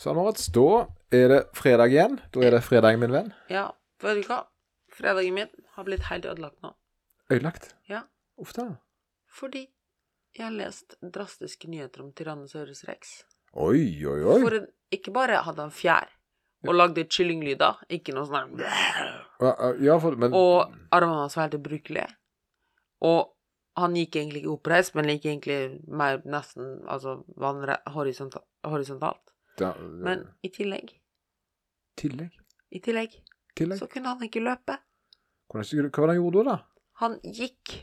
Sånn, Da er det fredag igjen. Da er det fredag, min venn. Ja, vet du hva? Fredagen min har blitt helt ødelagt nå. Ødelagt. Ja. Uff da. Fordi jeg har lest drastiske nyheter om Tyrannosaurus rex. Oi, oi, oi. For en, ikke bare hadde han fjær og lagde kyllinglyder, ikke noe sånn Ja, for, men Og armene hans var helt ubrukelige. Og han gikk egentlig ikke oppreist, men gikk egentlig mer nesten altså horisontalt. Da, Men i tillegg, Tillegg? i tillegg, Tillegg? så kunne han ikke løpe. Hvordan, hva var det han gjorde da? Han gikk.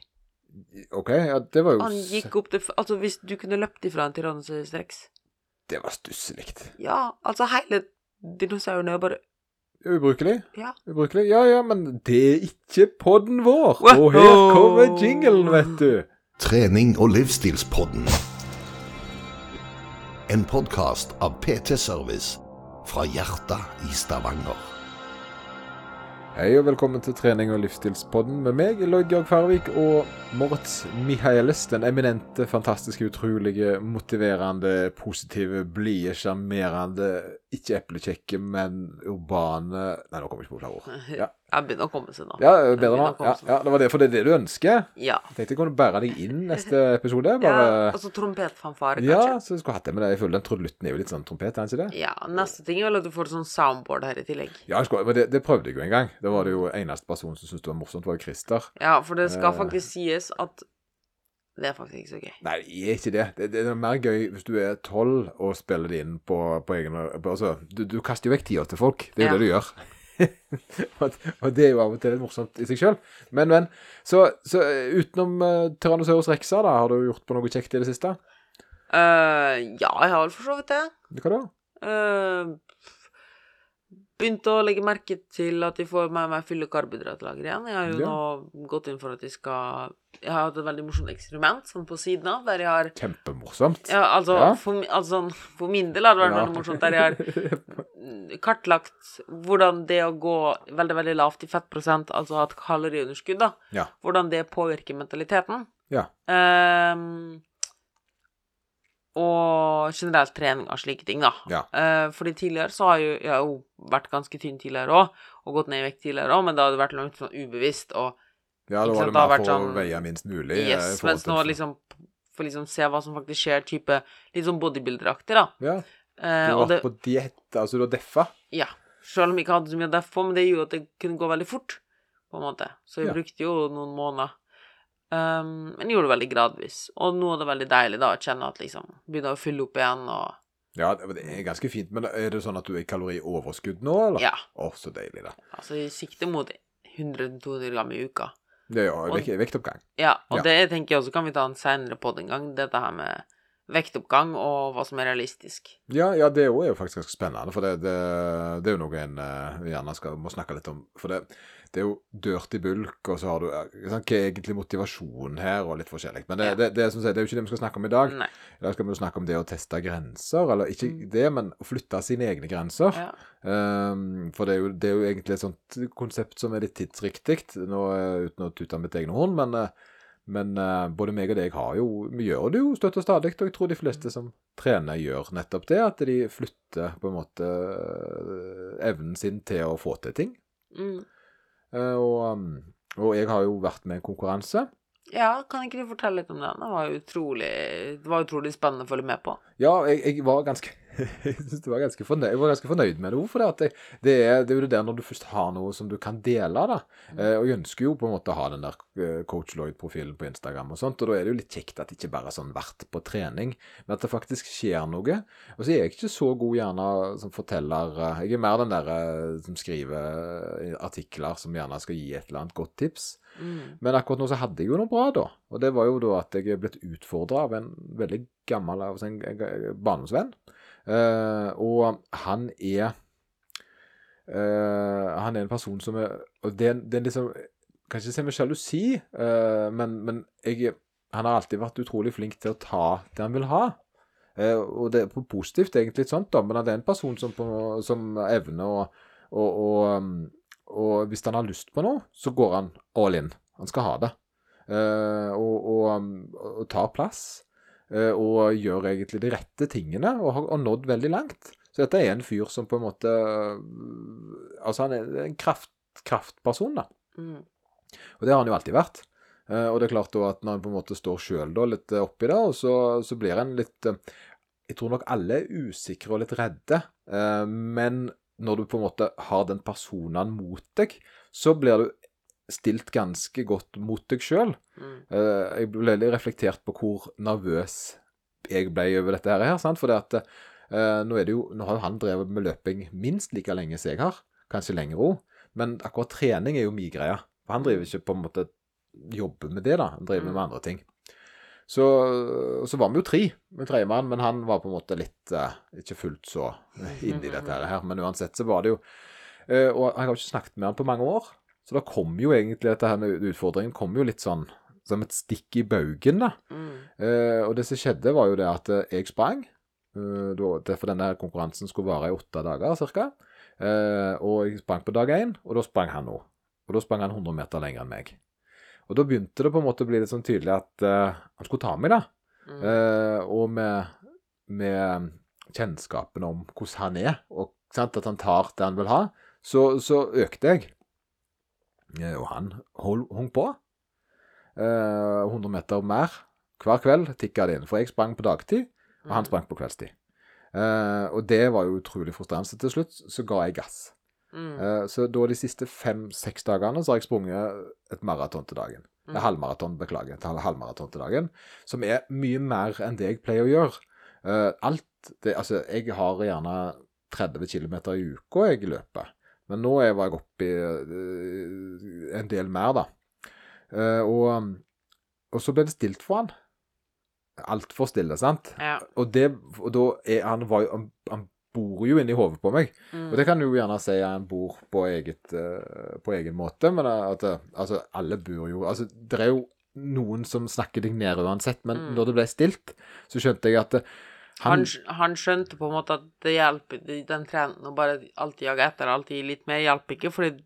OK, ja, det var jo Han gikk opp til Altså, hvis du kunne løpt ifra en Tyrannosaurus rex Det var stusslig. Ja, altså hele dinosauren er bare Ubrukelig? Ja. Ubrukelig? Ja ja, men det er ikke podden vår. Og her kommer jinglen, vet du. Trening og livsstilspodden. En podkast av PT Service fra hjertet i Stavanger. Hei og velkommen til trening og livsstilspodden med meg, Lloyd Georg Færvik, og Moritz Michaelis. Den eminente, fantastiske, utrolige, motiverende, positive, blide, sjarmerende, ikke eplekjekke, men urbane Nei, nå kommer jeg ikke på flere ord. Ja, Jeg begynner å komme seg nå. ja bedre nå. Ja, ja, det var det, for det er det du ønsker. Ja. Jeg tenkte jeg kunne bære deg inn neste episode. ja. og så trompetfanfare, Ja, så jeg skulle hatt det med deg. Jeg føler den trudelutten er jo litt sånn trompet, er den ikke det? Ja. Neste ting er vel at du får sånn soundboard her i tillegg. Ja, skulle, men det, det prøvde jeg jo en gang. Da var det jo eneste person som syntes det var morsomt, var jo Christer. Ja, for det skal Eh. faktisk sies at det er faktisk ikke så gøy. Nei, det er ikke det. Det, det er mer gøy hvis du er tolv og spiller det inn på, på egen på, Altså, du, du kaster jo vekk tida til folk. Det er jo Ja. det du gjør. og, og det er jo av og til litt morsomt i seg sjøl. Men, men. Så, så eh, utenom uh, Tyrannosaurus rexa, da, har du gjort på noe kjekt i det siste? Uh, ja, jeg har vel for så vidt det. Hva da? Uh, Begynte å legge merke til at de får med meg fylle karbohydratlager igjen. Jeg har jo Ja. nå gått inn for at de skal Jeg har hatt et veldig morsomt eksperiment sånn på siden av, der jeg har Kjempemorsomt. Ja, altså, Ja. For, altså sånn, for min del har det vært Ja. veldig morsomt, der jeg har kartlagt hvordan det å gå veldig, veldig lavt i fettprosent, altså ha et kaloriunderskudd, da, Ja. hvordan det påvirker mentaliteten. Ja. Ehm, og generelt trening av slike ting, da. Ja. Eh, fordi tidligere så har jo jeg har jo vært ganske tynn tidligere òg, og gått ned i vekt tidligere òg, men da hadde det vært langt sånn ubevisst og Ja, da var det mer for å sånn- veie minst mulig. eh, Yes, mens nå liksom For liksom se hva som faktisk skjer, type litt sånn bodybuilderaktig, da. Ja. Eh, Du var det på diett, altså du har deffa? Ja. Selv om jeg ikke hadde så mye å deffe men det gjorde at det kunne gå veldig fort, på en måte. Så jeg Ja. brukte jo noen måneder. Um, men jeg gjorde det veldig gradvis. Og nå er det veldig deilig da å kjenne at liksom Begynner å fylle opp igjen og Ja, det er ganske fint. Men er det sånn at du er i kalorioverskudd nå, eller? Ja. Å, så deilig, da. Altså, jeg sikter mot 100-200 gram i uka. Det er jo vekt, vektoppgang. Ja, og Ja. det tenker jeg også kan vi ta en seinere podd en gang, dette her med vektoppgang og hva som er realistisk. Ja, ja, det òg er jo faktisk ganske spennende. For det, det, det er jo noe en eh, gjerne skal, må snakke litt om. For det, det er jo dirty bulk, og så har du Hva er egentlig motivasjonen her, og litt forskjellig. Men det, Ja. det, det, som sier, det er jo ikke det vi skal snakke om i dag. Nei. I dag skal vi jo snakke om det å teste grenser. Eller ikke Mm. det, men å flytte sine egne grenser. Ja. Um, for det er, jo, det er jo egentlig et sånt konsept som er litt tidsriktig, nå, eh, uten å tute mitt egne horn, men, eh, men uh, både meg og deg har jo Vi gjør det jo støtt og stadig, og jeg tror de fleste som trener, gjør nettopp det. At de flytter på en måte evnen sin til å få til ting. Mm. Eh, og, um, og jeg har jo vært med i en konkurranse. ja, kan ikke du fortelle litt om den? Det var utrolig, det var utrolig spennende å følge med på. Ja, jeg, jeg var ganske jeg synes det var ganske fornøyd, jeg var ganske fornøyd med det. Hvorfor det? Det, det, er, det er jo det der når du først har noe som du kan dele, da. Eh, og jeg ønsker jo på en måte å ha den der eh, Coach Lloyd-profilen på Instagram og sånt. Og da er det jo litt kjekt at det ikke bare er sånn vært på trening, men at det faktisk skjer noe. Og så er jeg ikke så god gjerne som forteller eh, Jeg er mer den der eh, som skriver artikler som gjerne skal gi et eller annet godt tips. Mm. Men akkurat nå så hadde jeg jo noe bra, da. Og det var jo da at jeg er blitt utfordra av en veldig gammel altså en, en, en barndomsvenn. Eh, og han er eh, Han er en person som er Og det, det er liksom Kan ikke si med sjalusi, eh, men, men jeg, han har alltid vært utrolig flink til å ta det han vil ha. Og det er på positivt egentlig sånt, da, men det er en person som, på, som evner å og, og, og hvis han har lyst på noe, så går han all in. Han skal ha det. Og, og tar plass. Eh, og gjør egentlig de rette tingene, og har og nådd veldig langt. Så dette er en fyr som på en måte Altså, han er en kraft, kraftperson, da. Mm. Og det har han jo alltid vært. Eh, og det er klart da at når en på en måte står sjøl litt eh, oppi det, og så, så blir en litt eh, Jeg tror nok alle er usikre og litt redde, eh, men når du på en måte har den personen mot deg, så blir du stilt ganske godt mot deg sjøl. Mm. jeg ble veldig reflektert på hvor nervøs jeg ble over dette her, sant? for at uh, nå er det jo Nå har han drevet med løping minst like lenge som jeg har, kanskje lenger òg, men akkurat trening er jo min greie. Han driver ikke på en måte jobber med det, da. Han driver Mm. med andre ting. Så, så var vi jo tre med tredjemann, men han var på en måte litt uh, Ikke fullt så inni dette her. Men uansett så var det jo uh, Og jeg har jo ikke snakket med han på mange år, så da kom jo egentlig dette her med utfordringen kom jo litt sånn som et stikk i baugen, da. Mm. Eh, og det som skjedde, var jo det at eh, jeg sprang. Eh, for denne konkurransen skulle vare i åtte dager ca. Eh, og jeg sprang på dag én, og da sprang han òg. Og da sprang han 100 meter lenger enn meg. Og da begynte det på en måte å bli litt sånn tydelig at eh, han skulle ta meg, da. Mm. Eh, og med, med kjennskapen om hvordan han er, og sant, at han tar det han vil ha, så, så økte jeg. Eh, og han hung på. Eh, 100 meter mer hver kveld tikka det inn. For jeg sprang på dagtid, og han Mm. sprang på kveldstid. Eh, og det var jo utrolig frustrerende. Så til slutt så ga jeg gass. Mm. Eh, så da de siste fem-seks dagene så har jeg sprunget et maraton til dagen. Mm. Et halvmaraton, beklager. Et halvmaraton til dagen. Som er mye mer enn det jeg pleier å gjøre. Eh, alt det Altså, jeg har gjerne 30 km i uka jeg løper. Men nå var jeg oppe i eh, en del mer, da. Eh, og, og så ble det stilt for han. Altfor stille, sant? Ja. Og, det, og da er han, var, han, han bor jo inni hodet på meg. Mm. Og det kan du jo gjerne si at han bor på, eget, eh, på egen måte, men at altså, alle bor jo Altså, det er jo noen som snakker deg ned uansett, men Mm. når det ble stilt, så skjønte jeg at Han, han, skjønte på en måte at det hjelper den trenden å bare alltid jage etter, alltid gi litt mer, hjelper ikke, fordi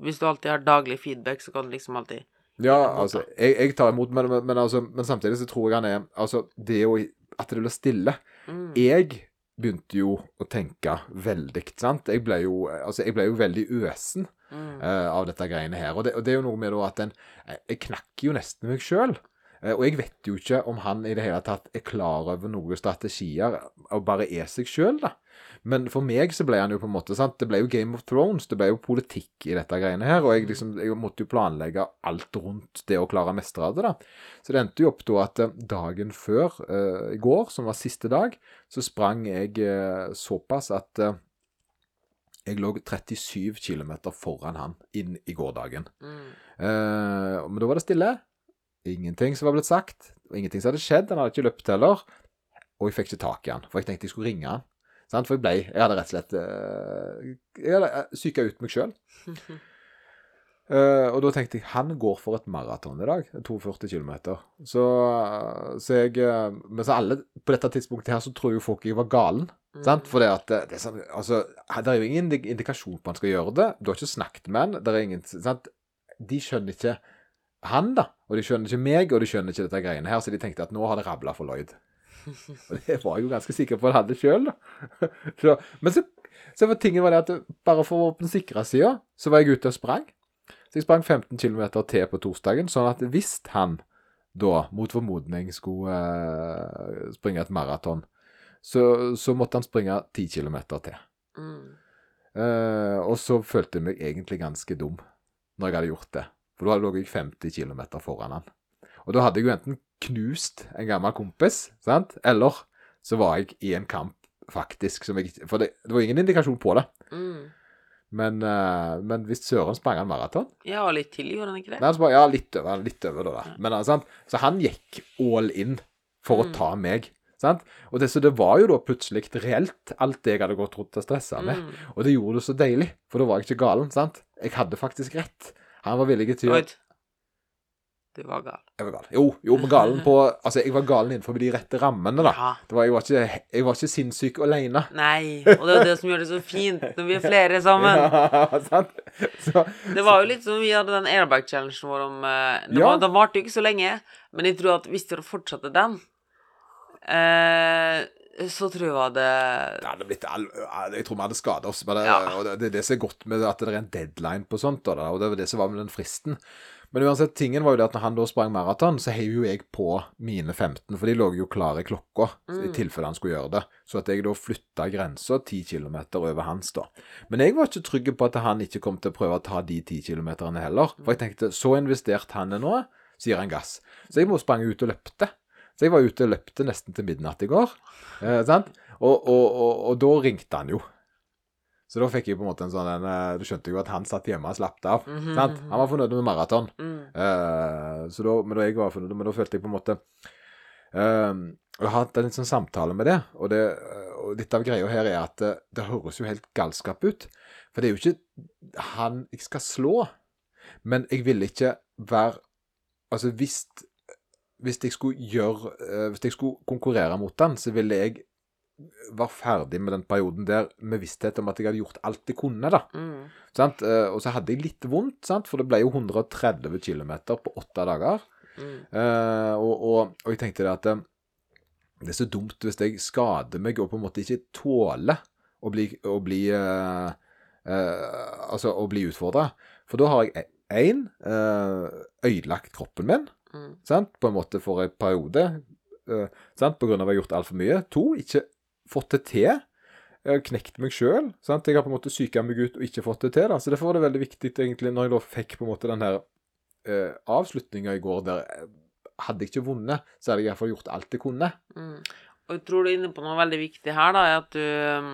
hvis du alltid har daglig feedback, så kan du liksom alltid Ja, altså, jeg, jeg tar imot, men, men, men, altså, men samtidig så tror jeg han er Altså, det å At det blir stille mm. Jeg begynte jo å tenke veldig, sant. Jeg ble jo, altså, jeg ble jo veldig øsen. Mm. uh, av dette greiene her. Og det, og det er jo noe med da at en Jeg knakker jo nesten meg sjøl. Og jeg vet jo ikke om han i det hele tatt er klar over noen strategier og bare er seg sjøl, da. Men for meg så ble han jo på en måte sant? Det ble jo Game of Thrones. Det ble jo politikk i dette greiene her. Og jeg liksom jeg måtte jo planlegge alt rundt det å klare å mestre det, da. Så det endte jo opp da at eh, dagen før, eh, i går, som var siste dag, så sprang jeg uh, såpass at uh, jeg lå 37 km foran han inn i gårdagen. Mm. Eh, men da var det stille. Ingenting som var blitt sagt. Og ingenting som hadde skjedd. Han hadde ikke løpt heller. Og jeg fikk ikke tak i han, for jeg tenkte jeg skulle ringe han. Sant? For jeg ble Jeg hadde rett og slett eh, Jeg hadde eh, psyka ut meg sjøl. og da tenkte jeg han går for et maraton i dag. 42 km. Så, så jeg eh, Men så alle på dette tidspunktet her så tror jo folk jeg var galen. Mm. Sant? For det at det, det er sånn, altså, det er jo ingen indikasjon på han skal gjøre det. Du har ikke snakket med han. Det er ingen, sant? De skjønner ikke han, da. Og de skjønner ikke meg, og de skjønner ikke dette greiene her. Så de tenkte at nå har det rabla for Lloyd. Og det var jeg jo ganske sikker på at han hadde sjøl, da. Så, men så, så var tingen var det at bare for å åpne på den sikre sida, så var jeg ute og sprang. Så jeg sprang 15 km til på torsdagen, sånn at hvis han da, mot formodning, skulle eh, springe et maraton, så, så måtte han springe 10 km til. Mm. Eh, og så følte jeg meg egentlig ganske dum når jeg hadde gjort det. For da lå jeg 50 km foran han. Og da hadde jeg jo enten knust en gammel kompis, sant? eller så var jeg i en kamp, faktisk. Som jeg, for det, det var ingen indikasjon på det. Mm. Men, uh, men hvis Søren sprang han maraton Ja, og litt til, gjorde han ikke Nei, det? han sprang, Ja, litt over, litt over da. da. Men, eh, sant? Så han gikk all in for å Mm. ta meg. Sant? Og det, så det var jo da plutselig reelt alt det jeg hadde gått rundt og stressa med. Mm. Og det gjorde det så deilig, for da var jeg ikke galen. sant? Jeg hadde faktisk rett. Han var villig til å du var gal. Jeg var gal. Jo, jo, men galen på Altså, jeg var galen innenfor de rette rammene, da. Ja. Det var, jeg, var ikke, jeg var ikke sinnssyk alene. Nei, og det er jo det som gjør det så fint når vi er flere sammen. Ja, sant? Så, Det var jo litt som vi hadde den airbag-challengen vår om eh, Den, Ja. varte jo ikke så lenge, men jeg tror at hvis dere fortsatte den eh, så tror jeg det Det hadde blitt Jeg tror vi hadde skada oss. Men det, Ja. det, det er det som er godt med at det er en deadline på sånt. Og det, var det som var med den fristen. Men uansett, tingen var jo det at når han da sprang maraton, så heiv jo jeg på mine 15, for de lå jo klare i klokka i tilfelle han skulle gjøre det. Så at jeg da flytta grensa 10 km over hans, da. Men jeg var ikke trygg på at han ikke kom til å prøve å ta de 10 km heller. For jeg tenkte, så investert han er nå, så gir han gass. Så jeg må sprang ut og løpte. Så jeg var ute og løpte nesten til midnatt i går. Eh, sant? Og, og, og, og da ringte han jo. Så da fikk jeg på en måte en sånn en, eh, Du skjønte jo at han satt hjemme og slappet av. sant? Han var fornøyd med maraton. mm. Eh, så da, men da jeg var fornøyd, men da følte jeg på en måte eh, Jeg har hatt en sånn samtale med det, og, det, eh, og litt av greia her er at det, det høres jo helt galskap ut. For det er jo ikke han jeg skal slå, men jeg vil ikke være Altså, hvis, hvis jeg skulle gjøre eh, Hvis jeg skulle konkurrere mot den, så ville jeg være ferdig med den perioden der med visshet om at jeg hadde gjort alt jeg kunne, da. Mm. Sant? Eh, Og så hadde jeg litt vondt, sant? for det ble jo 130 km på åtte dager. Mm. Uh, og, og, og jeg tenkte det at det er så dumt hvis jeg skader meg og på en måte ikke tåler å bli, å bli uh, uh, Altså bli utfordra. For da har jeg én ødelagt kroppen min, Mm. sant? på en måte for en periode, Uh, sant? på grunn av at jeg har gjort altfor mye. To, ikke fått det til. Jeg har knekt meg sjøl. Jeg har på en måte psyka meg ut og ikke fått det til. Da. Så Derfor var det veldig viktig egentlig, når jeg da fikk på en måte den her uh, avslutninga i går der eh, Hadde jeg ikke vunnet, så hadde jeg iallfall gjort alt jeg kunne. Mm. Og jeg tror du er inne på noe veldig viktig her, da, er at du um,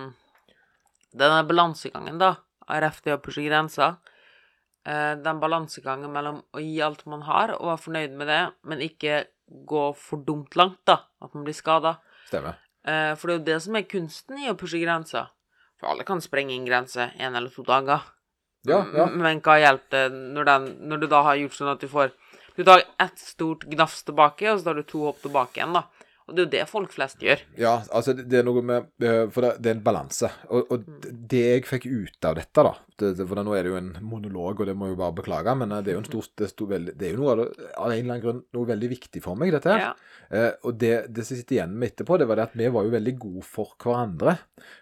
Denne balansegangen, da, RF det å pushe grenser, eh, den balansegangen mellom å gi alt man har, og være fornøyd med det, men ikke gå for dumt langt, da, at man blir skada. Stemmer. Eh, for det er jo det som er kunsten i å pushe grenser. For alle kan sprenge en grense en eller to dager. Ja, ja. Men hva hjelper det når, den, når du da har gjort sånn at du får Du tar ett stort gnafs tilbake, og så tar du to hopp tilbake igjen, da. Og det er jo det folk flest gjør. Ja, altså det, er noe med eh, For det, det er en balanse. Og, og Mm. det- jeg fikk ut av dette, da det, det, For nå er det jo en monolog, og det må jeg jo bare beklage, men eh, det er jo en stor, det, stor, det er jo noe av, en eller annen grunn noe veldig viktig for meg, dette her. Ja. Eh, og det, det som sitter igjen med etterpå, det var det at vi var jo veldig gode for hverandre.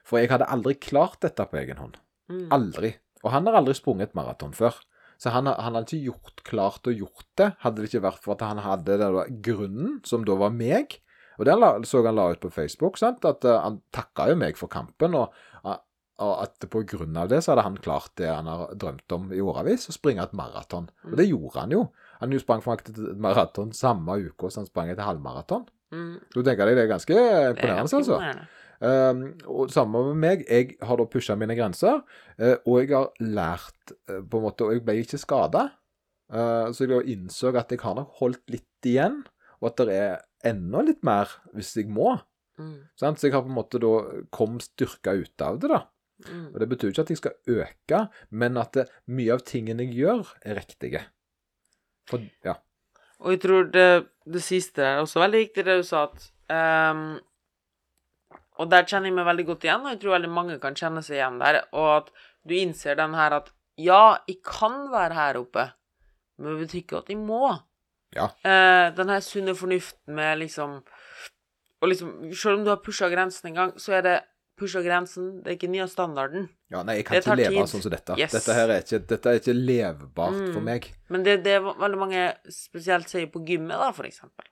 For jeg hadde aldri klart dette på egen hånd. Mm. Aldri. Og han har aldri sprunget et maraton før. Så han, han hadde ikke gjort klart å gjort det, hadde det ikke vært for at han hadde den grunnen, som da var meg. Og det la, så han la ut på Facebook, sant? at uh, han takka jo meg for kampen. Og, og at på grunn av det så hadde han klart det han har drømt om i årevis, å springe et maraton. Og det gjorde han jo. Han jo sprang faktisk et maraton samme uke som han sprang et halvmaraton. Mm. Du tenker deg det er ganske er imponerende, altså. Um, og samme med meg. Jeg har da pusha mine grenser, eh, og jeg har lært eh, på en måte Og jeg ble ikke skada. så jeg innså at jeg har nok holdt litt igjen, og at det er enda litt mer hvis jeg må. Mm. Sant? Så jeg har på en måte da kom styrka ut av det, da. Mm. Og Det betyr ikke at jeg skal øke, men at det, mye av tingene jeg gjør, er riktige. For, ja. Og jeg tror det, det siste er også veldig viktig, det du sa at um, Og der kjenner jeg meg veldig godt igjen, og jeg tror veldig mange kan kjenne seg igjen der. Og at du innser den her at ja, jeg kan være her oppe, men det betyr ikke at jeg må. Ja. Eh, den her sunne fornuften med liksom Og liksom, selv om du har pusha grensen en gang, så er det pusha grensen, det er ikke nye standarden. ja nei, jeg kan ikke leve tid. sånn som dette. Yes. Dette her er ikke, dette er ikke levbart for Mm. meg. Men det, det er veldig mange spesielt sier på gymmet, da, for eksempel.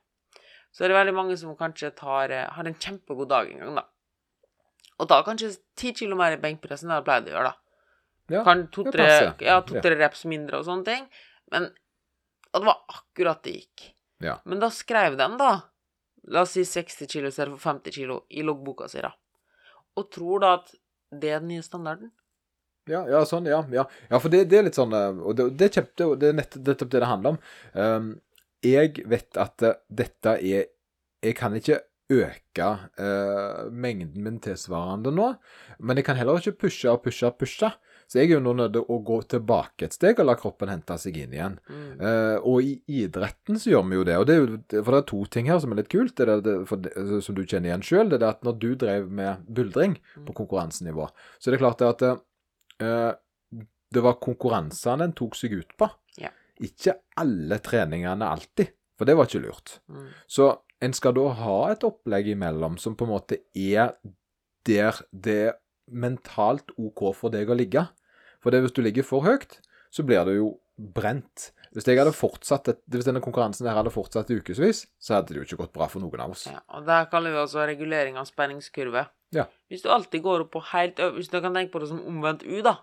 Så er det veldig mange som kanskje tar, eh, har en kjempegod dag en gang, da. Og da kanskje ti kilo mer i benkpress enn det jeg pleide å gjøre, da. Ja, to-tre ja, to-tre reps mindre og sånne ting. Men at det var akkurat det gikk. Ja. Men da skrev de, da, la oss si 60 kilo istedenfor 50 kilo, i loggboka si, da. Og tror da at det er den nye standarden. Ja, ja, sånn, ja. Ja, ja for det, det er litt sånn eh, Og det, det, kjempe, det, er nett, nettopp det det handler om. Um, jeg vet at eh, dette er Jeg kan ikke øke uh, mengden min tilsvarende nå, men jeg kan heller ikke pushe og pushe og pushe. Så jeg er jo nå nødt til å gå tilbake et steg og la kroppen hente seg inn igjen. Mm. Eh, og i idretten så gjør vi jo det. og det er jo, For det er to ting her som er litt kult, det er det, det, som du kjenner igjen sjøl. Det er det at når du drev med buldring på konkurransenivå, så er det klart det at eh, det var konkurransene en tok seg ut på. Ja. Ikke alle treningene alltid, for det var ikke lurt. Mm. Så en skal da ha et opplegg imellom som på en måte er der det er mentalt OK for deg å ligge. For det, hvis du ligger for høyt, så blir det jo brent. Hvis jeg hadde fortsatt hvis denne konkurransen der hadde fortsatt i ukevis, så hadde det jo ikke gått bra for noen av oss. Ja, og det kaller vi altså regulering av spenningskurve. Ja. Hvis du alltid går opp på helt øv, Hvis du kan tenke på det som omvendt U, da.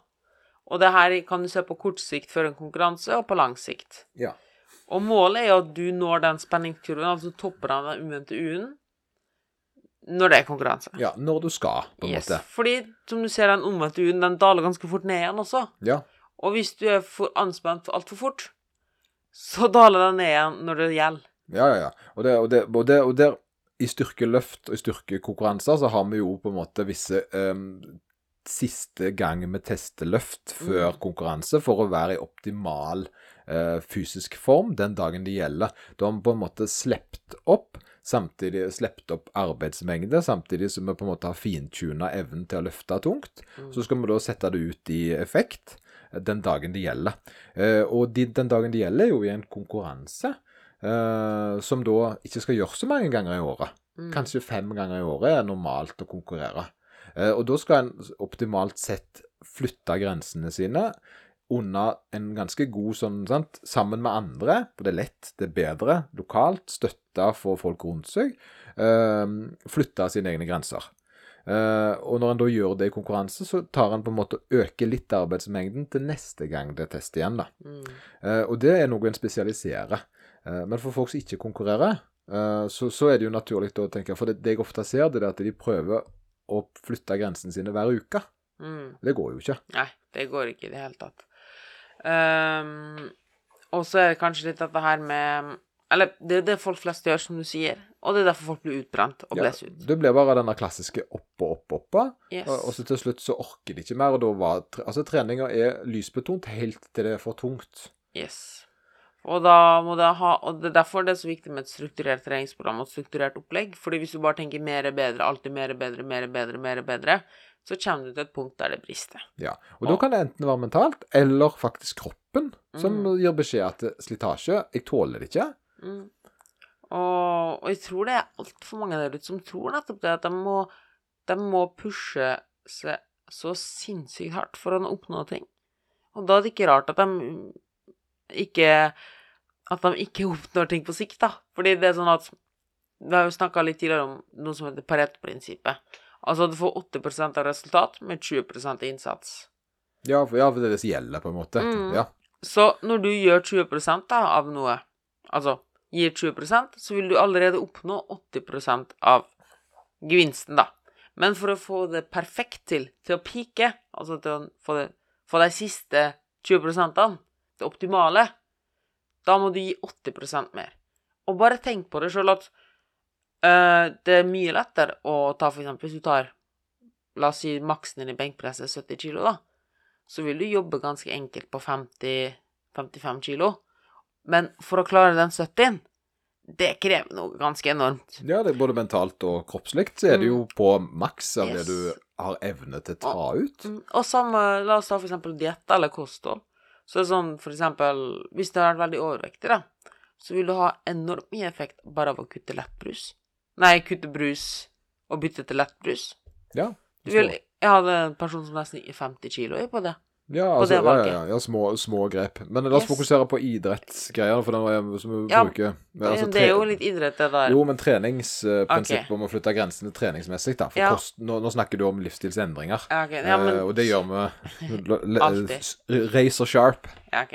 Og det her kan du se på kort sikt før en konkurranse, og på lang sikt. Ja. Og målet er jo at du når den spenningskurven, altså topper av den omvendte U-en, når det er konkurranse. Ja, når du skal, på en Yes. måte. Fordi, som du ser, den omvendte U-en, den daler ganske fort ned igjen også. Ja. Og hvis du er for anspent altfor fort, så daler den ned igjen når det gjelder. Ja, ja, ja. Og, det, og, det, og, det, og der, i styrkeløft og i styrkekonkurranser, så har vi jo på en måte visse um, siste gang vi tester løft før konkurranse for å være i optimal uh, fysisk form den dagen det gjelder. Da har vi på en måte slept opp, samtidig sluppet opp arbeidsmengde, samtidig som vi på en måte har fintuna evnen til å løfte tungt. Så skal vi da sette det ut i effekt eh, den dagen det gjelder. Eh, og de, den dagen det gjelder, er jo i en konkurranse. eh, som da ikke skal gjøres så mange ganger i året. Kanskje fem ganger i året er normalt å konkurrere. Og da skal en optimalt sett flytte grensene sine under en ganske god sånn, sant, sammen med andre, for det er lett, det er bedre, lokalt, støtte for folk rundt seg, eh, flytte sine egne grenser. Uh, og når en da gjør det i konkurranse, så tar en på en måte og øker litt arbeidsmengden til neste gang det er test igjen, da. Mm. Uh, og det er noe en spesialiserer. Uh, men for folk som ikke konkurrerer, så, så er det jo naturlig å tenke For det, det jeg ofte ser, det er at de prøver å flytte grensene sine hver uke. Mm. Det går jo ikke. Nei, det går ikke i det hele tatt. Ehm, og så er det kanskje litt dette her med Eller det er det folk flest gjør, som du sier. Og det er derfor folk blir utbrent og blåser ut. det blir bare denne klassiske opp og opp, oppa. Yes. Og, og så til slutt så orker de ikke mer. Og da var Altså, treninga er lysbetont helt til det er for tungt. yes. Og da må det ha Og det er derfor det er så viktig med et strukturert treningsprogram og et strukturert opplegg. Fordi hvis du bare tenker mer er bedre, alltid mer er bedre, mer er bedre, mer er bedre, så kommer du til et punkt der det brister. Ja. Og da kan det enten være mentalt, eller faktisk kroppen, som Mm. gir beskjed at slitasje Jeg tåler det ikke. Mm. Og, og jeg tror det er altfor mange der ute som tror nettopp det, at de må, de må pushe seg så sinnssykt hardt for å oppnå ting. Og da er det ikke rart at de ikke At de ikke oppnår ting på sikt, da. Fordi det er sånn at Vi har jo snakka litt tidligere om noe som heter Pareto-prinsippet. Altså du får 80% av resultat med 20 innsats. Ja, for, ja, for det er det som gjelder, på en måte. Mm. Ja. Så når du gjør 20 da, av noe, altså gir 20% så vil du allerede oppnå 80% av gevinsten, da. Men for å få det perfekt til, til å pike, altså til å få, det, få de siste 20 det optimale, da må du gi 80% mer. Og bare tenk på det sjøl at uh, det er mye lettere å ta for eksempel hvis du tar La oss si maksen din i benkpresset er 70 kilo, da så vil du jobbe ganske enkelt på 50-55 kilo. Men for å klare den 70 det krever noe ganske enormt. ja, det er både mentalt og kroppslikt, så er det jo på maks av det Mm. Du har evne til å ta ut. Og, Og samme, la oss ta for eksempel diett eller kosthold. Så det er sånn for eksempel, hvis du har vært veldig overvektig, da, så vil du ha enormt mye effekt bare av å kutte lettbrus. Nei, kutte brus og bytte til lettbrus. Ja. Du vil, jeg hadde en person som nesten gikk 50 kilo i på det. Ja, på altså, det ja, valget. ja, ja, små, små grep. Men la oss Yes. fokusere på idrettsgreier, for den som vi Ja, bruker. Altså, det er jo litt idrett, det der. Jo, men treningsprinsippet okay. om å flytte grensene treningsmessig, da. For kost, nå, nå snakker du om livsstilsendringer. Ja, ok, ja, men, Eh, og det gjør vi Alltid. razor sharp. Ja, ok.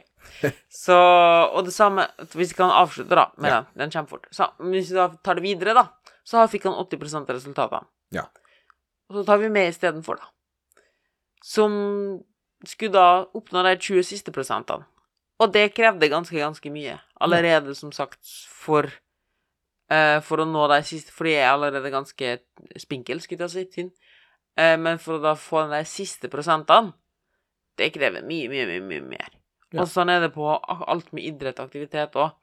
Så, og det samme, hvis vi kan avslutte da, med den, den kommer fort. Så, hvis vi da tar det videre da, så fikk han 80% av resultatene. Ja. Og så tar vi med istedenfor da, som skulle da oppnå de 20 siste prosentene. Og det krevde ganske, ganske mye. Allerede, som sagt, for, uh, for å nå de siste, fordi jeg er allerede ganske spinkel, skulle jeg si, tynn. Uh, men for å da få de siste prosentene, det krever mye, mye, mye, mye mer. Ja. Og sånn er det på alt med idrett og aktivitet òg.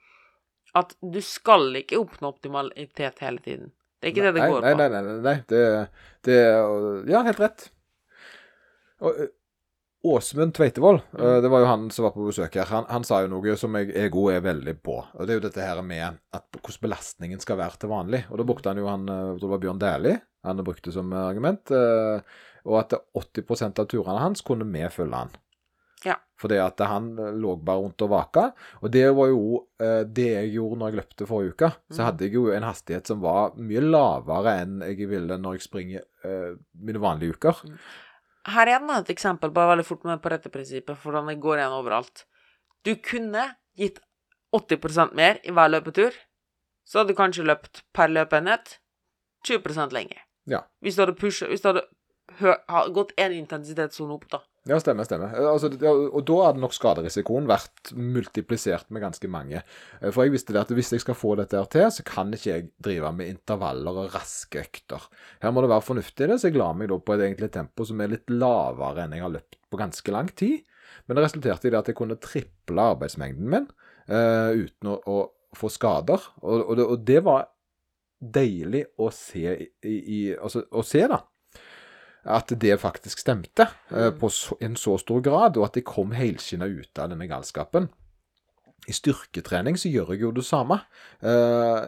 At du skal ikke oppnå optimalitet hele tiden. Det er ikke det det går nei, på. Nei, nei, nei, nei. Det, det Ja, helt rett. Og, Åsmund Tveitevold, eh, det var jo han som var på besøk her, han, han sa jo noe som jeg er god er veldig på. Og Det er jo dette her med at hvordan belastningen skal være til vanlig. Og Da brukte han jo han, eh, jeg det var Bjørn Dæhlie han brukte som argument. eh, Og at 80% av turene hans kunne vi følge han. Ja. Fordi at han lå bare rundt og vaka. Og det var jo det jeg gjorde når jeg løpte forrige uke. Så Mm. hadde jeg jo en hastighet som var mye lavere enn jeg ville når jeg springer mine vanlige uker. Her er enda et eksempel, bare veldig fort med Pareto-prinsippet, for hvordan det går igjen overalt. Du kunne gitt 80% mer i hver løpetur, så hadde du kanskje løpt per løpeenhet 20% lenger. Ja. Hvis du hadde pusha Hvis du hadde gått én intensitetssone opp, da. Ja, stemmer, stemmer. Eh, Altså, og da hadde nok skaderisikoen vært multiplisert med ganske mange. Eh, For jeg visste det at hvis jeg skal få dette her til, så kan ikke jeg drive med intervaller og raske økter. Her må det være fornuftig det, så jeg la meg da på et egentlig tempo som er litt lavere enn jeg har løpt på ganske lang tid. Men det resulterte i det at jeg kunne triple arbeidsmengden min uh, uten å, å få skader. Og, og, det, og det var deilig å se i, i altså, å se, da at det faktisk stemte eh, Mm. på så, en så stor grad, og at jeg kom helskinna ut av denne galskapen. I styrketrening så gjør jeg jo det samme. Eh,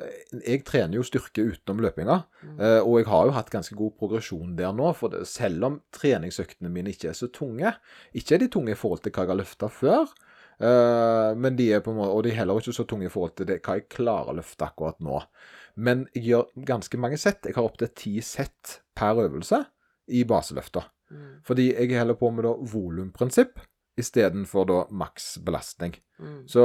jeg trener jo styrke utenom løpinga, eh, og jeg har jo hatt ganske god progresjon der nå. For selv om treningsøktene mine ikke er så tunge, ikke er de tunge i forhold til hva jeg har løfta før, men de er på en måte, og de er heller ikke så tunge i forhold til det, hva jeg klarer å løfte akkurat nå. Men jeg gjør ganske mange sett. Jeg har opptil ti sett per øvelse i baseløfta. Mm. Fordi jeg holder på med da volumprinsipp istedenfor da maks belastning. Mm. Så,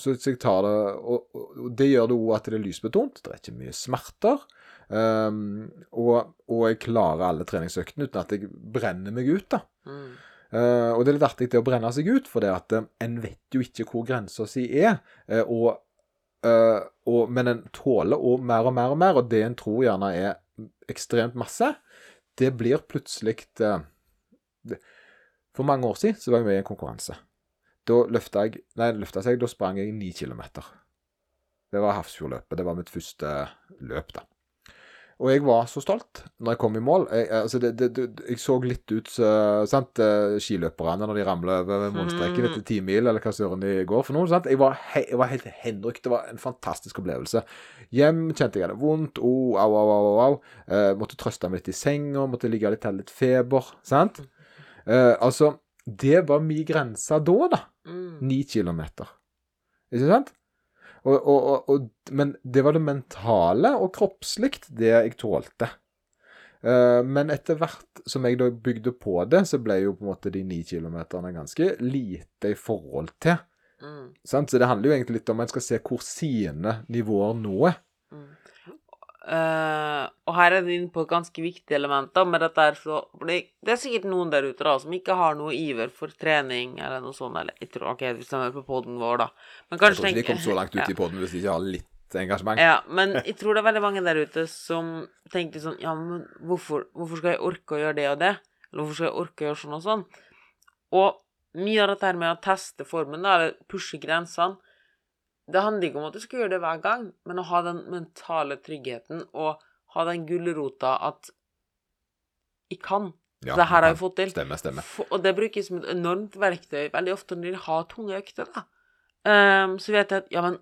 så, jeg tar det Og, og det gjør det òg at det er lysbetont. Det er ikke mye smerter. Um, og, og jeg klarer alle treningsøktene uten at jeg brenner meg ut, da. Mm. Uh, og det er litt artig det å brenne seg ut, for det at eh, en vet jo ikke hvor grensa si er. Uh, og, uh, og, men en tåler og mer og mer og mer, og det en tror gjerne er ekstremt masse, det blir plutselig eh, For mange år siden så var jeg med i en konkurranse. Da løfta jeg Nei, løfta seg, da sprang jeg ni kilometer. Det var Hafrsfjordløpet. Det var mitt første løp, da. Og jeg var så stolt når jeg kom i mål. Jeg, altså det, det, det, jeg så litt ut som eh, skiløperne når de ramler over målstreken Mm. etter ti mil, eller hva søren de går for noe. Sant? Jeg, var he, jeg var helt henrykt. Det var en fantastisk opplevelse. Hjem kjente jeg hadde vondt. Oh, au, au, au, au, au. Eh, måtte trøste meg litt i senga, måtte ligge litt, her, litt feber. Sant? Eh, altså, det var min grense da, da. Mm. Ni kilometer. Ikke sant? Og, og, og, men det var det mentale og kroppslikt det jeg tålte. Eh, men etter hvert som jeg da bygde på det, så ble jo på en måte de ni kilometerne ganske lite i forhold til. Mm. Sant? Så det handler jo egentlig litt om at en skal se hvor sine nivåer nå er. Eh, og her er du inne på et ganske viktig element, da, med dette her så fordi Det er sikkert noen der ute da som ikke har noe iver for trening eller noe sånt, eller jeg tror, OK, hvis de er på poden vår, da. Men Jeg tror ikke de kom så langt ut Ja. i poden hvis de ikke har litt engasjement. Ja, men jeg tror det er veldig mange der ute som tenker sånn Ja, men hvorfor, hvorfor skal jeg orke å gjøre det og det? Eller hvorfor skal jeg orke å gjøre sånn og sånn? Og mye av dette her med å teste formen, da, eller pushe grensene Det handler ikke om at du skal gjøre det hver gang, men å ha den mentale tryggheten og ha den gulrota at Jeg kan. Ja, det her har jeg fått til. Stemme, stemme. Og det brukes som et enormt verktøy veldig ofte når de har tunge økter. da. Um, så vet jeg at Ja, men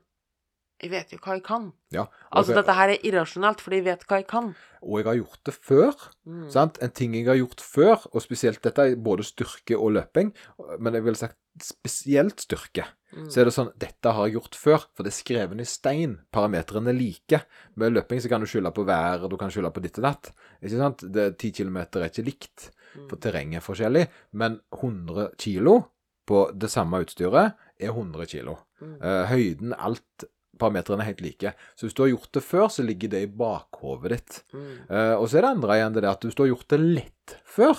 jeg vet jo hva jeg kan. Ja. Altså, Og- dette her er irrasjonelt, fordi jeg vet hva jeg kan. og jeg har gjort det før. Mm. Sant? En ting jeg har gjort før, og spesielt dette er både styrke og løping, men jeg ville sagt spesielt styrke, Mm. så er det sånn Dette har jeg gjort før, for det er skrevet i stein. Parametrene er like. Med løping så kan du skylde på vær, du kan skylde på ditt og datt. Ikke sant? Det, 10 km er ikke likt, Mm. for terrenget er forskjellig, men 100 kilo på det samme utstyret er 100 kilo. Mm. Uh, høyden, alt Parametrene er helt like. Så hvis du har gjort det før, så ligger det i bakhovet ditt. Mm. Uh, og så er det andre igjen det der at hvis du har gjort det lett før,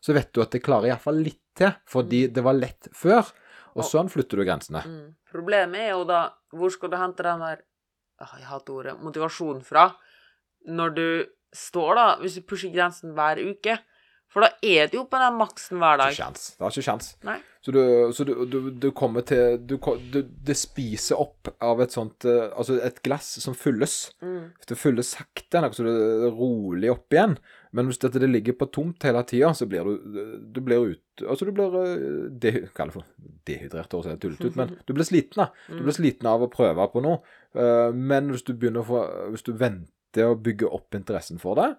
så vet du at det klarer iallfall litt til, fordi det var lett før. Og Og- sånn flytter du grensene. Mm. Problemet er jo da Hvor skal du hente den der ah, Jeg hater ordet motivasjon fra når du står, da Hvis du pusher grensen hver uke, For da er du jo på den maksen hver Ikke dag. Det har ikke sjans. Nei. Så, du, så du, du, du kommer til du, du, Det spiser opp av et sånt eh, Altså et glass som fylles. Mm. Det fylles sakte, så det er rolig opp igjen. Men hvis dette det ligger på tomt hele tida, så blir du Du blir ut Altså, du blir eh, de, Hva er det for Dehydrert, høres helt tullete ut, men du blir sliten. Du blir sliten av å prøve på noe. Eh, Men hvis du begynner å få Hvis du venter å bygge opp interessen for det,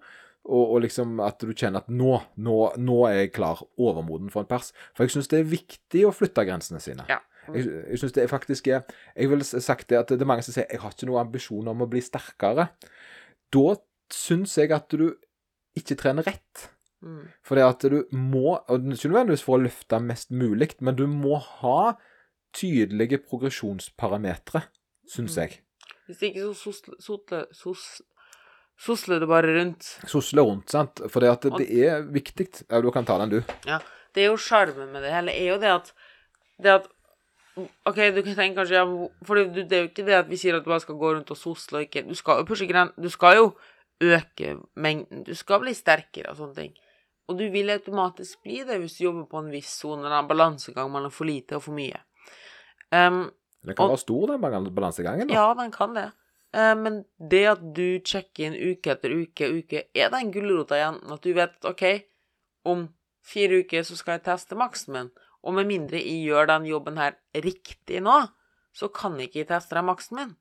og, og liksom at du kjenner at nå, nå, nå er jeg klar, overmoden for en pers. For jeg syns det er viktig å flytte grensene sine. Ja. Jeg, jeg synes det er faktisk er Jeg ville sagt det at det er mange som sier jeg har ikke noen ambisjon om å bli sterkere. Da syns jeg at du ikke trener rett. Mm. For det at du må og Ikke nødvendigvis for å løfte mest mulig, men du må ha tydelige progresjonsparametere, syns Mm. jeg. Hvis ikke så sos, sosler du bare rundt. Sosle rundt, sant. For det at det er viktig. Ja, du kan ta den, du. Ja. Det er jo sjarmen med det hele, er jo det at Det at OK, du kan tenke kanskje ja, For det, det er jo ikke det at vi sier at du bare skal gå rundt og sosle og ikke Du skal jo pushe gren... Du skal jo øke mengden. Du skal bli sterkere og sånne ting. Og du vil automatisk bli det hvis du jobber på en viss sone, en balansegang mellom for lite og for mye. Um, Den kan Og- være stor, den balansegangen. da. Ja, den kan det. Eh, men det at du sjekker inn uke etter uke uke, er den gulrota igjen. At du vet OK, om fire uker så skal jeg teste maksen min. Og med mindre jeg gjør den jobben her riktig nå, så kan jeg ikke teste den maksen min.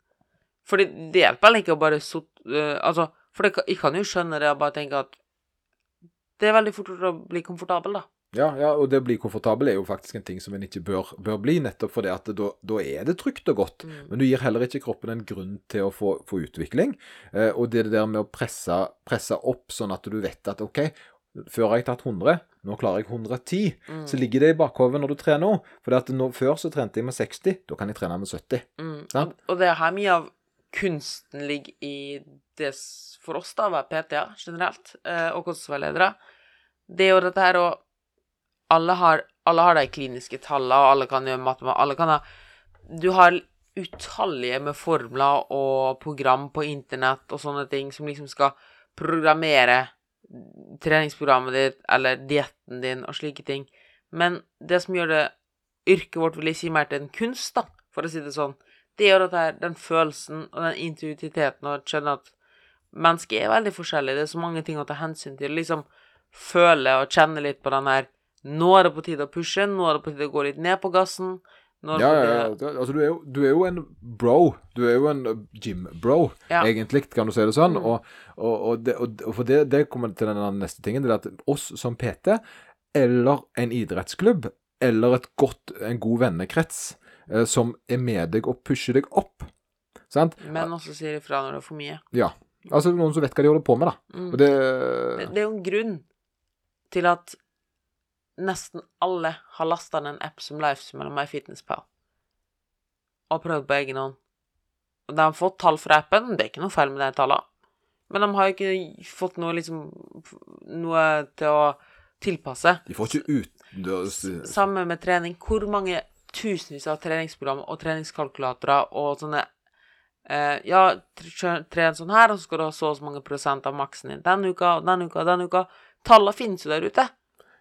For det hjelper vel ikke å bare sot... Uh, altså, for det, jeg kan jo skjønne det og bare tenke at det er veldig fort å bli komfortabel, da. Ja, ja, og det å bli komfortabel er jo faktisk en ting som en ikke bør, bør bli, nettopp fordi at da, da er det trygt og godt. Mm. Men du gir heller ikke kroppen en grunn til å få, få utvikling. Eh, og det der med å presse, presse opp sånn at du vet at OK, før har jeg tatt 100, nå klarer jeg 110. Mm. Så ligger det i bakhodet når du trener. For nå, før så trente jeg med 60, da kan jeg trene med 70. Mm. Sant? Og, og det er her mye av kunsten ligger i det for oss, da, å være PT-er generelt, eh, og kostholdsveiledere. Det er jo dette her å alle har, alle har de kliniske tallene, og alle kan gjøre matematikk Alle kan ha Du har utallige med formler og program på internett og sånne ting som liksom skal programmere treningsprogrammet ditt eller dietten din og slike ting. Men det som gjør det yrket vårt, vil jeg si, mer til en kunst, da, for å si det sånn, det gjør at her, den følelsen og den intuitiviteten og skjønne at mennesket er veldig forskjellig. Det er så mange ting å ta hensyn til. Liksom føle og kjenne litt på den her Nå er det på tide å pushe, nå er det på tide å gå litt ned på gassen. Nå det Ja, ja, ja. Altså, du er, jo, du er jo en bro. Du er jo en uh, gym-bro, Ja. egentlig, kan du si det sånn. Mm. Og, og, og, det, og, for det, det kommer til den neste tingen. Det er at oss som PT, eller en idrettsklubb, eller et godt, en god vennekrets, eh, som er med deg og pusher deg opp. Sant? Men også sier ifra når det er for mye. Ja. Altså noen som vet hva de holder på med, da. Mm. Det Det, det er jo en grunn til at nesten alle har lasta ned en app som Lifesum eller MyFitnessPal og prøvd på egen hånd. Og de har fått tall fra appen, det er ikke noe feil med de tallene. Men de har ikke fått noe liksom Noe til å tilpasse. De får ikke utendørs Samme med trening. Hvor mange tusenvis av treningsprogram og treningskalkulatorer og sånne eh, Ja, tre- tren sånn her, og så skal du ha så og så mange prosent av maksen din den uka, den uka, den uka. Tallene finnes jo der ute.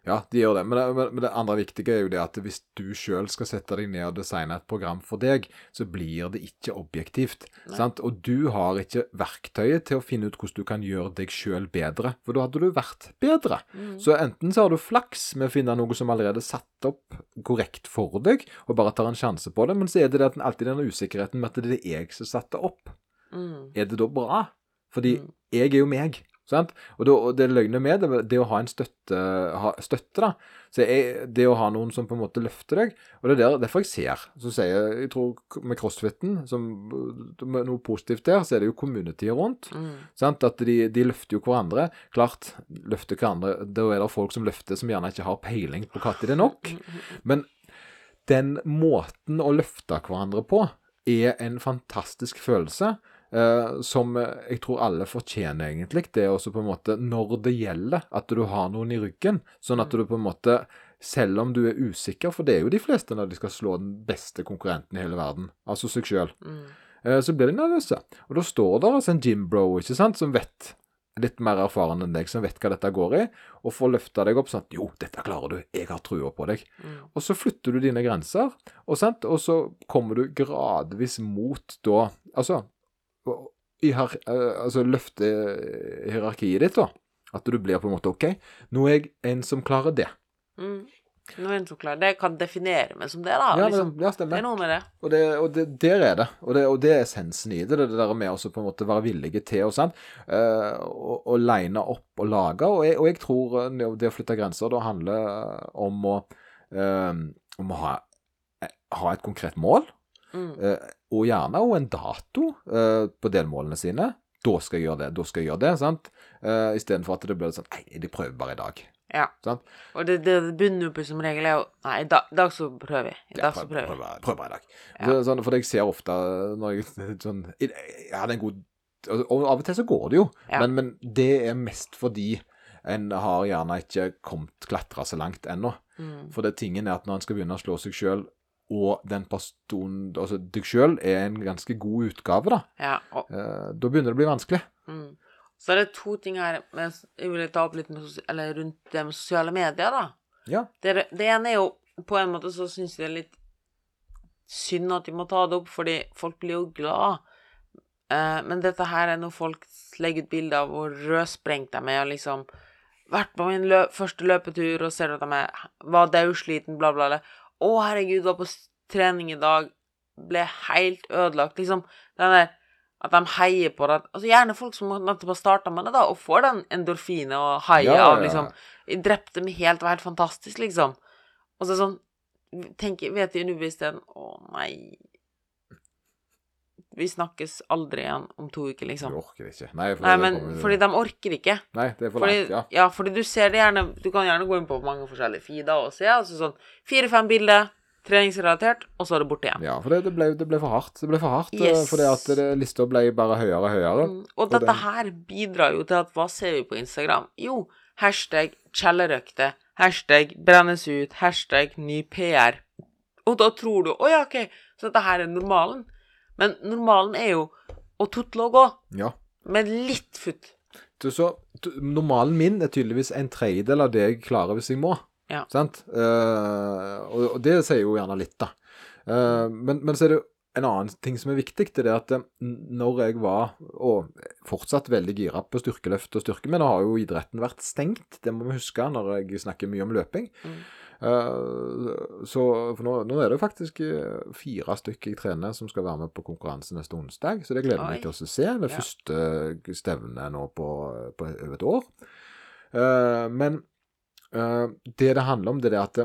Ja, de gjør det. Men det, men- det andre viktige er jo det at hvis du sjøl skal sette deg ned og designe et program for deg, så blir det ikke objektivt. Sant? Og du har ikke verktøyet til å finne ut hvordan du kan gjøre deg sjøl bedre, for da hadde du vært bedre. Så enten så har du flaks med å finne noe som allerede er satt opp korrekt for deg, og bare tar en sjanse på det, men så er det, det alltid den usikkerheten med at det er jeg som satte opp. Mm. Er det da bra? Fordi Mm. jeg er jo meg. Sant? Og, det løgnet med det, det å ha en støtte, ha, støtte da, så er det å ha noen som på en måte løfter deg, og det er derfor jeg ser, så sier jeg, jeg tror med crossfiten, som noe positivt der, så er det jo community rundt, Mm. sant? at de, de løfter jo hverandre, klart, løfter hverandre, da er det folk som løfter som gjerne ikke har peiling på når det er nok, men den måten å løfte hverandre på er en fantastisk følelse, eh, som jeg tror alle fortjener egentlig. Det er også på en måte, når det gjelder, at du har noen i ryggen, sånn at du på en måte, selv om du er usikker, for det er jo de fleste når de skal slå den beste konkurrenten i hele verden, altså seg selv, Mm. eh, så blir de nervøse. Og da står der altså en gymbro, ikke sant, som vet litt mer erfaren enn deg, som vet hva dette går i, og får løfta deg opp sånn at jo, dette klarer du, jeg har trua på deg. Mm. Og så flytter du dine grenser, og, sant? og så kommer du gradvis mot da Altså, i her, eh, altså løfte hierarkiet ditt, da. At du blir på en måte OK, nå er jeg en som klarer det. Mm. Noen som klarer det, kan definere meg som det, da. Ja, liksom. men, ja Det er noe med det. Og, det, og det, der er det. Og det, og det er essensen i det. Det, det der med å på en måte være villige til og sånn, Uh, og, og line opp og lage. Og jeg, og jeg tror eh, det å flytte grenser da handler eh, om å, uh, om å ha, eh, ha et konkret mål, Mm. eh, og gjerne òg en dato uh, på delmålene sine. Da skal jeg gjøre det, da skal jeg gjøre det. sant? Uh, Istedenfor at det blir sånn Nei, de prøver bare i dag. Ja. Sant? Og det, det begynner jo på som regel er jo Nei, i dag, dag så prøver vi. I Ja, prøv, så prøv, prøver prøv, vi. bare- prøv bare i dag. Ja. Så, sånn, for jeg ser ofte når jeg sånn Jeg jeg hadde en god Og av og til så går det jo, Ja. men, men det er mest fordi en har gjerne ikke kommet klatra så langt ennå. Mm. For det tingen er at når en skal begynne å slå seg sjøl, og den personen Altså deg sjøl er en ganske god utgave, da. Ja, og, Eh, da begynner det å bli vanskelig. mm. Så er det to ting her med, jeg vil ta opp litt med, eller rundt det med sosiale medier, da. Ja. Det, det ene er jo På en måte så syns jeg det er litt synd at de må ta det opp, fordi folk blir jo glad. Eh, men dette her er når folk legger ut bilder av hvor rødsprengt de er, og liksom vært på min lø første løpetur og ser at de er, var daudsliten, bla, bla, bla. Å, herregud, var på trening i dag, ble helt ødelagt. Liksom den der at de heier på det. Altså Gjerne folk som nettopp har starta med det, da, og får den endorfinet og haia Ja, ja, av liksom drepte meg helt, var helt fantastisk, liksom. Og så sånn tenker, Vet de underbevisstheten Å, nei Vi snakkes aldri igjen om to uker, Du liksom. orker ikke. Nei, for Nei, men kommer- fordi de orker ikke. Nei, det er for Fordi, langt, ja. ja, fordi du ser det gjerne Du kan gjerne gå inn på mange forskjellige feeder og se. Altså sånn fire-fem bilder, treningsrelatert, og så er det borte igjen. Ja, for det, det, ble, det ble for hardt. Det ble for hardt, eh, Yes. fordi at det, lista ble bare høyere og høyere. Mm, Og Og dette den- her bidrar jo til at hva ser vi på Instagram? Jo, hashtag kjellerøkte, hashtag brennes ut, hashtag ny PR. Og da tror du å ja, OK, så dette her er normalen. Men normalen er jo å tutle og gå, Ja. med litt futt. Så, så normalen min er tydeligvis en tredjedel av det jeg klarer hvis jeg må. Ja. Sant? Uh, og, og det sier jo gjerne litt, da. Uh, men, men så er det en annen ting som er viktig, det er det at eh, når jeg var, og fortsatt veldig gira på styrkeløft og styrke, men nå har jo idretten vært stengt, det må vi huske når jeg snakker mye om løping. Mm. Eh, så nå, nå er det jo faktisk eh, fire stykker jeg trener som skal være med på konkurranse neste onsdag, så det gleder jeg meg til å se. Det Ja. første stevnet nå på, på over et år. Eh, men eh, det det handler om, det er at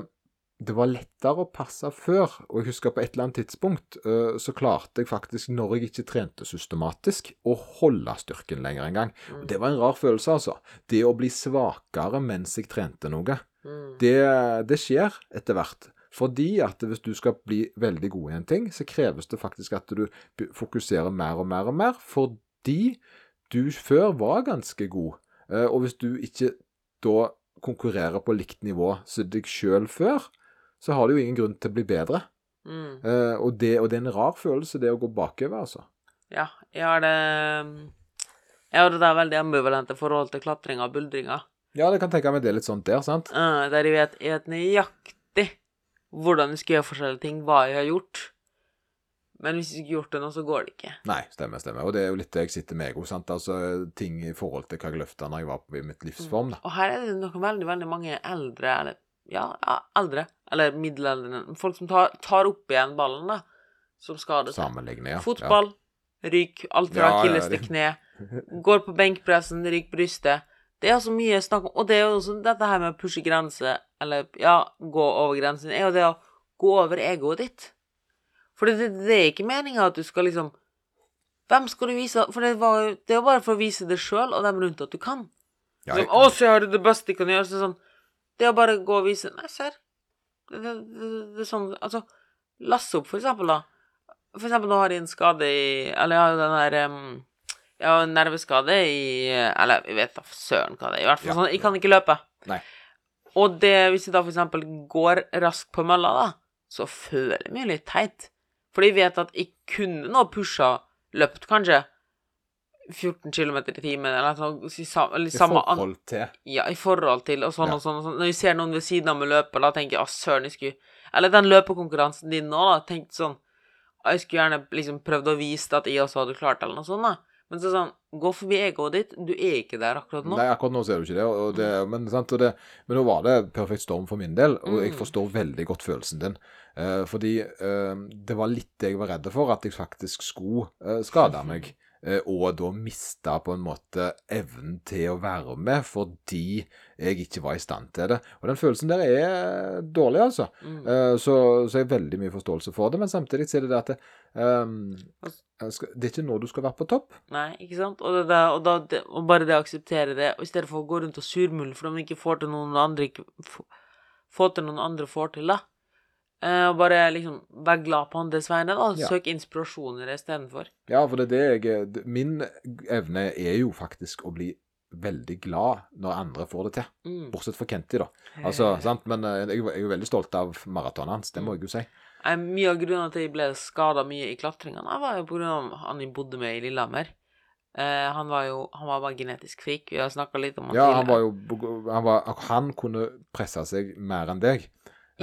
det, var lettere å passe før. Og jeg husker på et eller annet tidspunkt eh, så klarte jeg faktisk, når jeg ikke trente systematisk, å holde styrken lenger en gang. Mm. Og Det var en rar følelse, altså. Det å bli svakere mens jeg trente noe. Mm. Det, det skjer etter hvert. Fordi at hvis du skal bli veldig god i en ting, så kreves det faktisk at du fokuserer mer og mer og mer, fordi du før var ganske god. Eh, Og hvis du ikke da konkurrerer på likt nivå som deg sjøl før, så har du jo ingen grunn til å bli bedre. Mm. Uh, Og det, og det er en rar følelse, det å gå bakover, altså. Ja, jeg har det Jeg har det der veldig ambivalente forhold til klatringa og buldringa. Ja, det kan tenke meg det er litt sånt der, sant? Uh, der jeg vet, jeg vet nøyaktig hvordan jeg skal gjøre forskjellige ting, hva jeg har gjort. Men hvis jeg ikke har gjort det nå, så går det ikke. Nei, stemmer, stemmer. Og det er jo litt det jeg sitter med òg, sant. Altså ting i forhold til hva jeg løfta når jeg var på i mitt livsform, da. Og her er det noen veldig, veldig mange eldre, eller ja, ja eldre, eller middelaldrende, folk som tar, tar opp igjen ballen, da, som skader seg. Ja. Fotball, ryk, alt fra Ja, ja, akilles til kne. Går på benkpressen, ryk brystet. Det er altså mye snakk om Og det er jo også dette her med å pushe grenser, eller ja, gå over grensen, er jo det å gå over egoet ditt. For det, det er ikke meninga at du skal liksom Hvem skal du vise For det, var, det er jo bare for å vise deg sjøl og dem rundt at du kan. Ja, jeg... Som, 'Å, se har er det beste jeg kan gjøre.' Så sånn, det å bare gå og vise Nei, ser. Det, det, det, det er sånn Altså, Lasse opp, for eksempel, da. For eksempel, nå har jeg en skade i Eller jeg har jo den der um, Jeg har en nerveskade i Eller jeg vet da søren hva det er. I hvert fall Ja. sånn Jeg kan ikke løpe. Nei. Og det, hvis jeg da for eksempel går raskt på mølla, da, så føler jeg meg litt teit. For jeg vet at jeg kunne nå pusha, løpt kanskje, 14 km i timen, eller noe sånt. I forhold til Ja, i forhold til og sånn Ja. og sånn og sånn. Når vi ser noen ved siden av med løpe da tenker jeg å, søren, jeg skulle Eller den løpekonkurransen din nå, da, tenkte sånn Jeg skulle gjerne liksom prøvd å vise at jeg også hadde klart eller noe sånt, da. Men så sånn Gå forbi egoet ditt. Du er ikke der akkurat nå. Nei, akkurat nå så er du ikke det. Og det men, sant, og det men nå var det perfekt storm for min del, og jeg Mm. forstår veldig godt følelsen din. Eh, fordi eh, det var litt det jeg var redd for, at jeg faktisk skulle eh, skade meg. eh, og da mista på en måte evnen til å være med fordi jeg ikke var i stand til det. Og den følelsen der er dårlig, altså. Mm. Eh, så, så jeg har veldig mye forståelse for det. Men samtidig så er det det at det, um, det er ikke nå du skal være på topp. Nei, ikke sant? Og, det, og, da, det, og bare det å akseptere det, og i stedet for å gå rundt og surmule fordi man ikke får til noen andre ikke få, få til noen andre får til, da. Eh, og bare liksom vær glad på andres vegne, da. Ja. Søk inspirasjoner istedenfor. Ja, for det er det jeg Min evne er jo faktisk å bli veldig glad når andre får det til. Mm. Bortsett fra Kenty, da. Altså, sant? Men eh, jeg, jeg er jo veldig stolt av maratonet hans, det må jeg jo si. Mye av grunnen til at jeg ble skada mye i klatringa, da, var jo på grunn av han jeg bodde med i Lillehammer. Eh, han var jo Han var bare genetisk frik. Vi har snakka litt om han Ja, han var jo han, var, han kunne presse seg mer enn deg.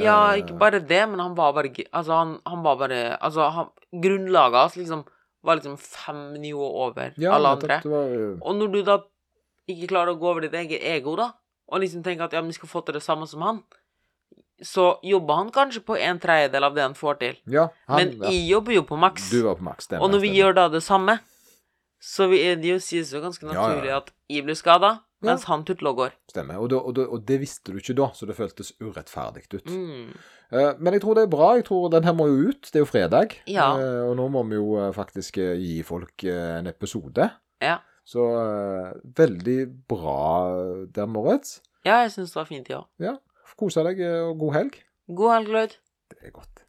Ja, Eh, ikke bare det, men han var bare Altså, han, han var bare Altså, han, grunnlaget hans liksom var liksom fem nivåer over ja, alle andre. Var, ja. Og når du da ikke klarer å gå over ditt eget ego, da, og liksom tenker at ja, men vi skal få til det samme som han, så jobber han kanskje på en tredjedel av det han får til. ja, han, Men jeg jobber jo på maks. Du var på maks. stemmer, Og når vi stemmer. gjør da det samme, så vi- er det jo sies jo ganske naturlig at jeg blir skada, Ja. mens han tutler og går. Stemmer. Og, da, og, da, og det visste du ikke da, så det føltes urettferdig ut. Mm. Eh, Men jeg tror det er bra. Jeg tror Den her må jo ut. Det er jo fredag. Ja. Eh, Og nå må vi jo eh, faktisk gi folk en episode. Ja. Så veldig bra der, Moritz. ja, jeg syns det var fint, ja. Ja. Kose deg, og god helg. God helg, Lloyd. Det er godt.